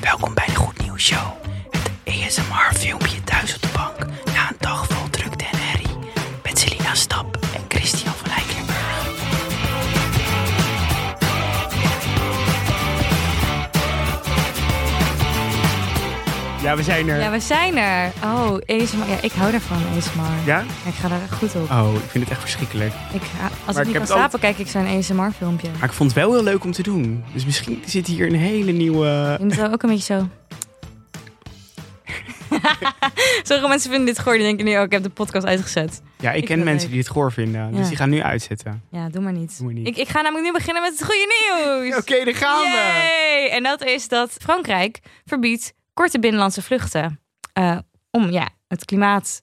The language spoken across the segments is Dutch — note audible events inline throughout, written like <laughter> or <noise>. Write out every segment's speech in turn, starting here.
Welkom bij de Goed Nieuws Show. Het ASMR-filmpje Ja, we zijn er. Ja, we zijn er. Oh, ASMR. Ja, ik hou daarvan, ASMR. Ja? Ik ga daar goed op. Oh, ik vind het echt verschrikkelijk. Ik, als Maar ik ik niet kan slapen, kijk ik zo'n ASMR-filmpje. Maar ik vond het wel heel leuk om te doen. Dus misschien zit hier een hele nieuwe... Je moet wel ook een beetje zo... <laughs> Sommige mensen vinden dit goor. Die denken nu, oh, ik heb de podcast uitgezet. Ja, ik Ik ken mensen die het goor vinden. Dus Ja. die gaan nu uitzetten. Ja, doe maar niet. Doe maar niet. Ik, ik ga namelijk nu beginnen met het goede nieuws. Oké, daar gaan we. En dat is dat Frankrijk verbiedt korte binnenlandse vluchten. eh, om ja, het klimaat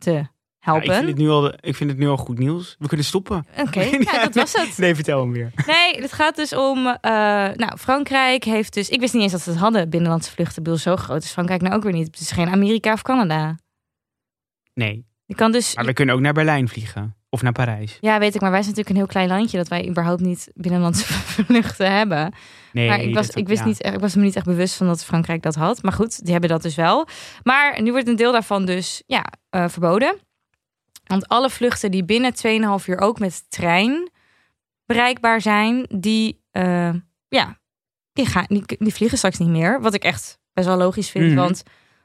te Ja, helpen. ik, vind het nu al, ik vind het nu al goed nieuws. We kunnen stoppen. Oké, ja, <laughs> dat was het. Nee, vertel hem weer. Nee, het gaat dus om. eh, nou, Frankrijk heeft dus. Ik wist niet eens dat ze het hadden, binnenlandse vluchten. Ik bedoel, zo groot is Frankrijk nou ook weer niet. Het is geen Amerika of Canada. Nee, Je kan dus. maar we kunnen ook naar Berlijn vliegen. Of naar Parijs. Ja, weet ik, maar wij zijn natuurlijk een heel klein landje dat wij überhaupt niet binnenlandse <laughs> vluchten hebben. Nee, maar ik, was, ik, wist ja. niet, ik was me niet echt bewust van dat Frankrijk dat had. Maar goed, die hebben dat dus wel. Maar nu wordt een deel daarvan dus ja, eh, verboden. Want alle vluchten die binnen 2,5 uur ook met trein bereikbaar zijn, die, eh, ja, die, gaan, die, die vliegen straks niet meer. Wat ik echt best wel logisch vind. Mhm. Want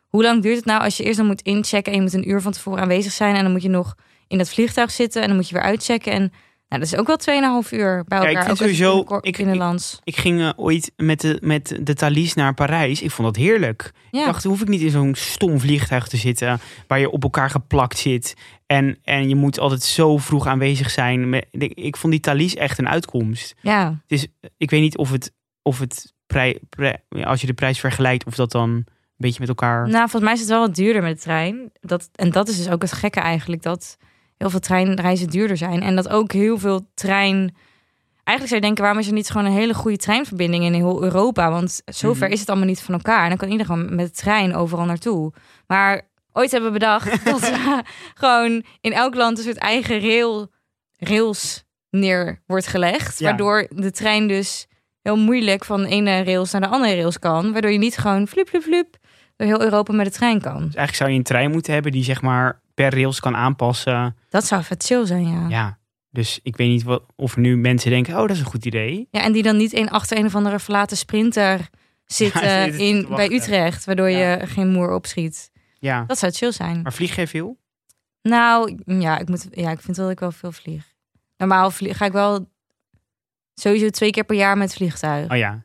hoe lang duurt het nou als je eerst dan moet inchecken en je moet een uur van tevoren aanwezig zijn en dan moet je nog in dat vliegtuig zitten en dan moet je weer uitchecken. En nou, dat is ook wel 2,5 uur bij Ja, ik elkaar. vind sowieso- ik- binnenlands. Ik ging eh, ooit met de, met de Thalys naar Parijs. Ik vond dat heerlijk. Ja. Ik dacht, hoef ik niet in zo'n stom vliegtuig te zitten... waar je op elkaar geplakt zit. En, en je moet altijd zo vroeg aanwezig zijn. Ik ik vond die Thalys echt een uitkomst. ja. Dus ik weet niet of het, of het prij, prij- als je de prijs vergelijkt... of dat dan een beetje met elkaar... Nou, volgens mij is het wel wat duurder met de trein. Dat, en dat is dus ook het gekke eigenlijk. Dat heel veel treinreizen duurder zijn. En dat ook heel veel trein... Eigenlijk zou je denken, waarom is er niet gewoon een hele goede treinverbinding in heel Europa? Want zover Mhm. is het allemaal niet van elkaar. En dan kan iedereen met de trein overal naartoe. Maar ooit hebben we bedacht <laughs> dat we gewoon in elk land een soort eigen rail, rails neer wordt gelegd. Ja. Waardoor de trein dus heel moeilijk van de ene rails naar de andere rails kan. Waardoor je niet gewoon flup, flup, flup door heel Europa met de trein kan. Dus eigenlijk zou je een trein moeten hebben... die zeg maar per rails kan aanpassen. Dat zou vet chill zijn, ja. ja. Ja, dus ik weet niet wat, of nu mensen denken... oh, dat is een goed idee. en die dan niet in achter een of andere verlaten sprinter <laughs> zitten Ja, zitten te in, bij Utrecht. Waardoor Ja. je geen moer opschiet. Ja, Dat zou chill zijn. maar vlieg jij veel? Nou, ja ik, moet, ja, ik vind wel dat ik wel veel vlieg. Normaal vlieg, ga ik wel sowieso twee keer per jaar met vliegtuig. Oh ja,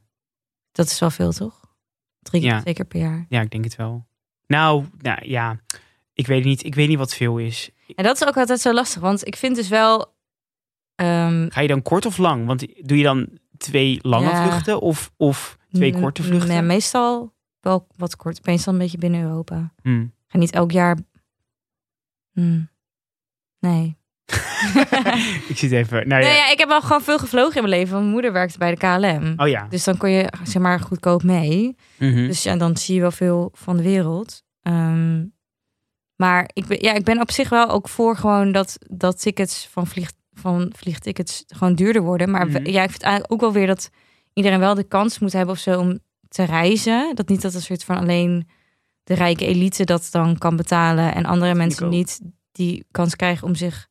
Dat is wel veel, toch? Drie keer, Ja. twee keer per jaar. Ja, ik denk het wel. Nou, nou ja, ik weet niet. Ik weet niet wat veel is. En dat is ook altijd zo lastig. Want ik vind dus wel... ehm, Ga je dan kort of lang? Want doe je dan twee lange Ja. vluchten of, of twee korte vluchten? Nee, meestal wel wat kort. Meestal een beetje binnen Europa. Hmm. ga niet elk jaar. Hmm. Nee. <laughs> ik zit even. Nou ja. Nee, ja, ik heb wel gewoon veel gevlogen in mijn leven. Mijn moeder werkte bij de KLM. Oh ja. Dus dan kon je zeg maar goedkoop mee. Mhm. Dus ja, dan zie je wel veel van de wereld. Ehm, maar ik ben, ja, ik ben op zich wel ook voor gewoon dat, dat tickets van, vlieg, van vliegtickets gewoon duurder worden. Maar we- Mhm. ja, ik vind eigenlijk ook wel weer dat iedereen wel de kans moet hebben of zo om te reizen. Dat niet dat een soort van alleen de rijke elite dat dan kan betalen en andere mensen niet die kans krijgen om zich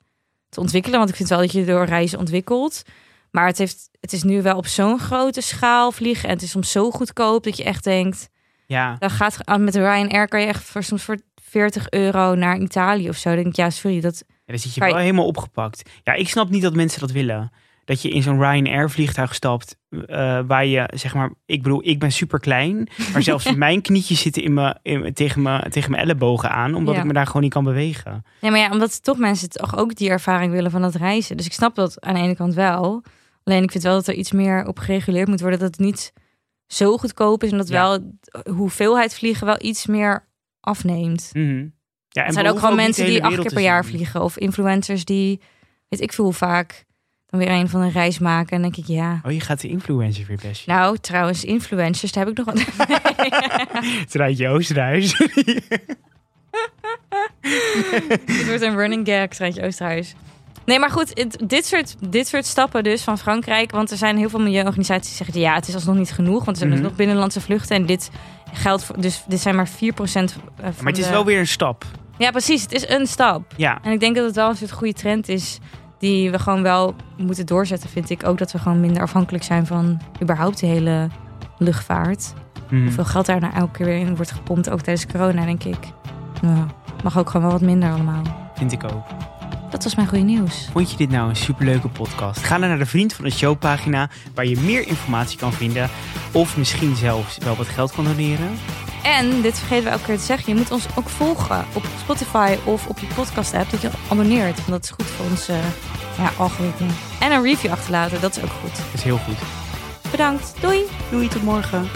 te ontwikkelen. Want ik vind wel dat je door reizen ontwikkelt. Maar het, heeft, het is nu wel op zo'n grote schaal vliegen. En het is soms zo goedkoop dat je echt denkt... Ja. Dan gaat ah, met de Ryanair kan je echt voor soms voor 40 euro naar Italië of zo. Dan denk ik, ja, sorry, dat ja, dan zit je wel helemaal opgepakt. Ja, ik snap niet dat mensen dat willen. Dat je in zo'n Ryanair vliegtuig stapt. eh, waar je, zeg maar, ik bedoel, ik ben super klein. Maar zelfs <laughs> mijn knietjes zitten in mijn, in, tegen, mijn, tegen mijn ellebogen aan. Omdat Ja. ik me daar gewoon niet kan bewegen. Nee, maar ja, omdat toch mensen toch ook die ervaring willen van dat reizen. Dus ik snap dat aan de ene kant wel. Alleen ik vind wel dat er iets meer op gereguleerd moet worden. Dat het niet zo goedkoop is. En dat Ja. wel de hoeveelheid vliegen wel iets meer afneemt. Mhm. Ja, en Er zijn ook gewoon mensen die acht keer per jaar vliegen. Of influencers die, weet ik veel hoe vaak, dan weer een van een reis maken. En dan denk ik, ja. Oh, je gaat de influencer weer best. Nou, trouwens, influencers, daar heb ik nog wat. <laughs> Het rijtje Oosterhuis. <laughs> Het wordt een running gag, Treintje Oosterhuis. Nee, maar goed, het- dit soort, dit soort stappen dus van Frankrijk. Want er zijn heel veel milieuorganisaties die zeggen... ja, het is alsnog niet genoeg, want er zijn Mhm. nog binnenlandse vluchten. En dit geldt voor... Dus dit zijn maar 4% van Maar het is de- wel weer een stap. Ja, precies. Het is een stap. Ja, En ik denk dat het wel een soort goede trend is... die we gewoon wel moeten doorzetten, vind ik. Ook dat we gewoon minder afhankelijk zijn van... überhaupt de hele luchtvaart. Mhm. Hoeveel geld daar nou elke keer weer in wordt gepompt. Ook tijdens corona, denk ik. Nou, mag ook gewoon wel wat minder allemaal. vind ik ook. Dat was mijn goede nieuws. Vond je dit nou een superleuke podcast? Ga dan naar de Vriend van de Show pagina waar je meer informatie kan vinden. Of misschien zelfs wel wat geld kan doneren. En, dit vergeten we elke keer te zeggen, je moet ons ook volgen op Spotify of op je podcast app. Dat je abonneert, want dat is goed voor ons eh, ja, algoritme. En een review achterlaten, dat is ook goed. Dat is heel goed. Bedankt, doei! Doei, tot morgen.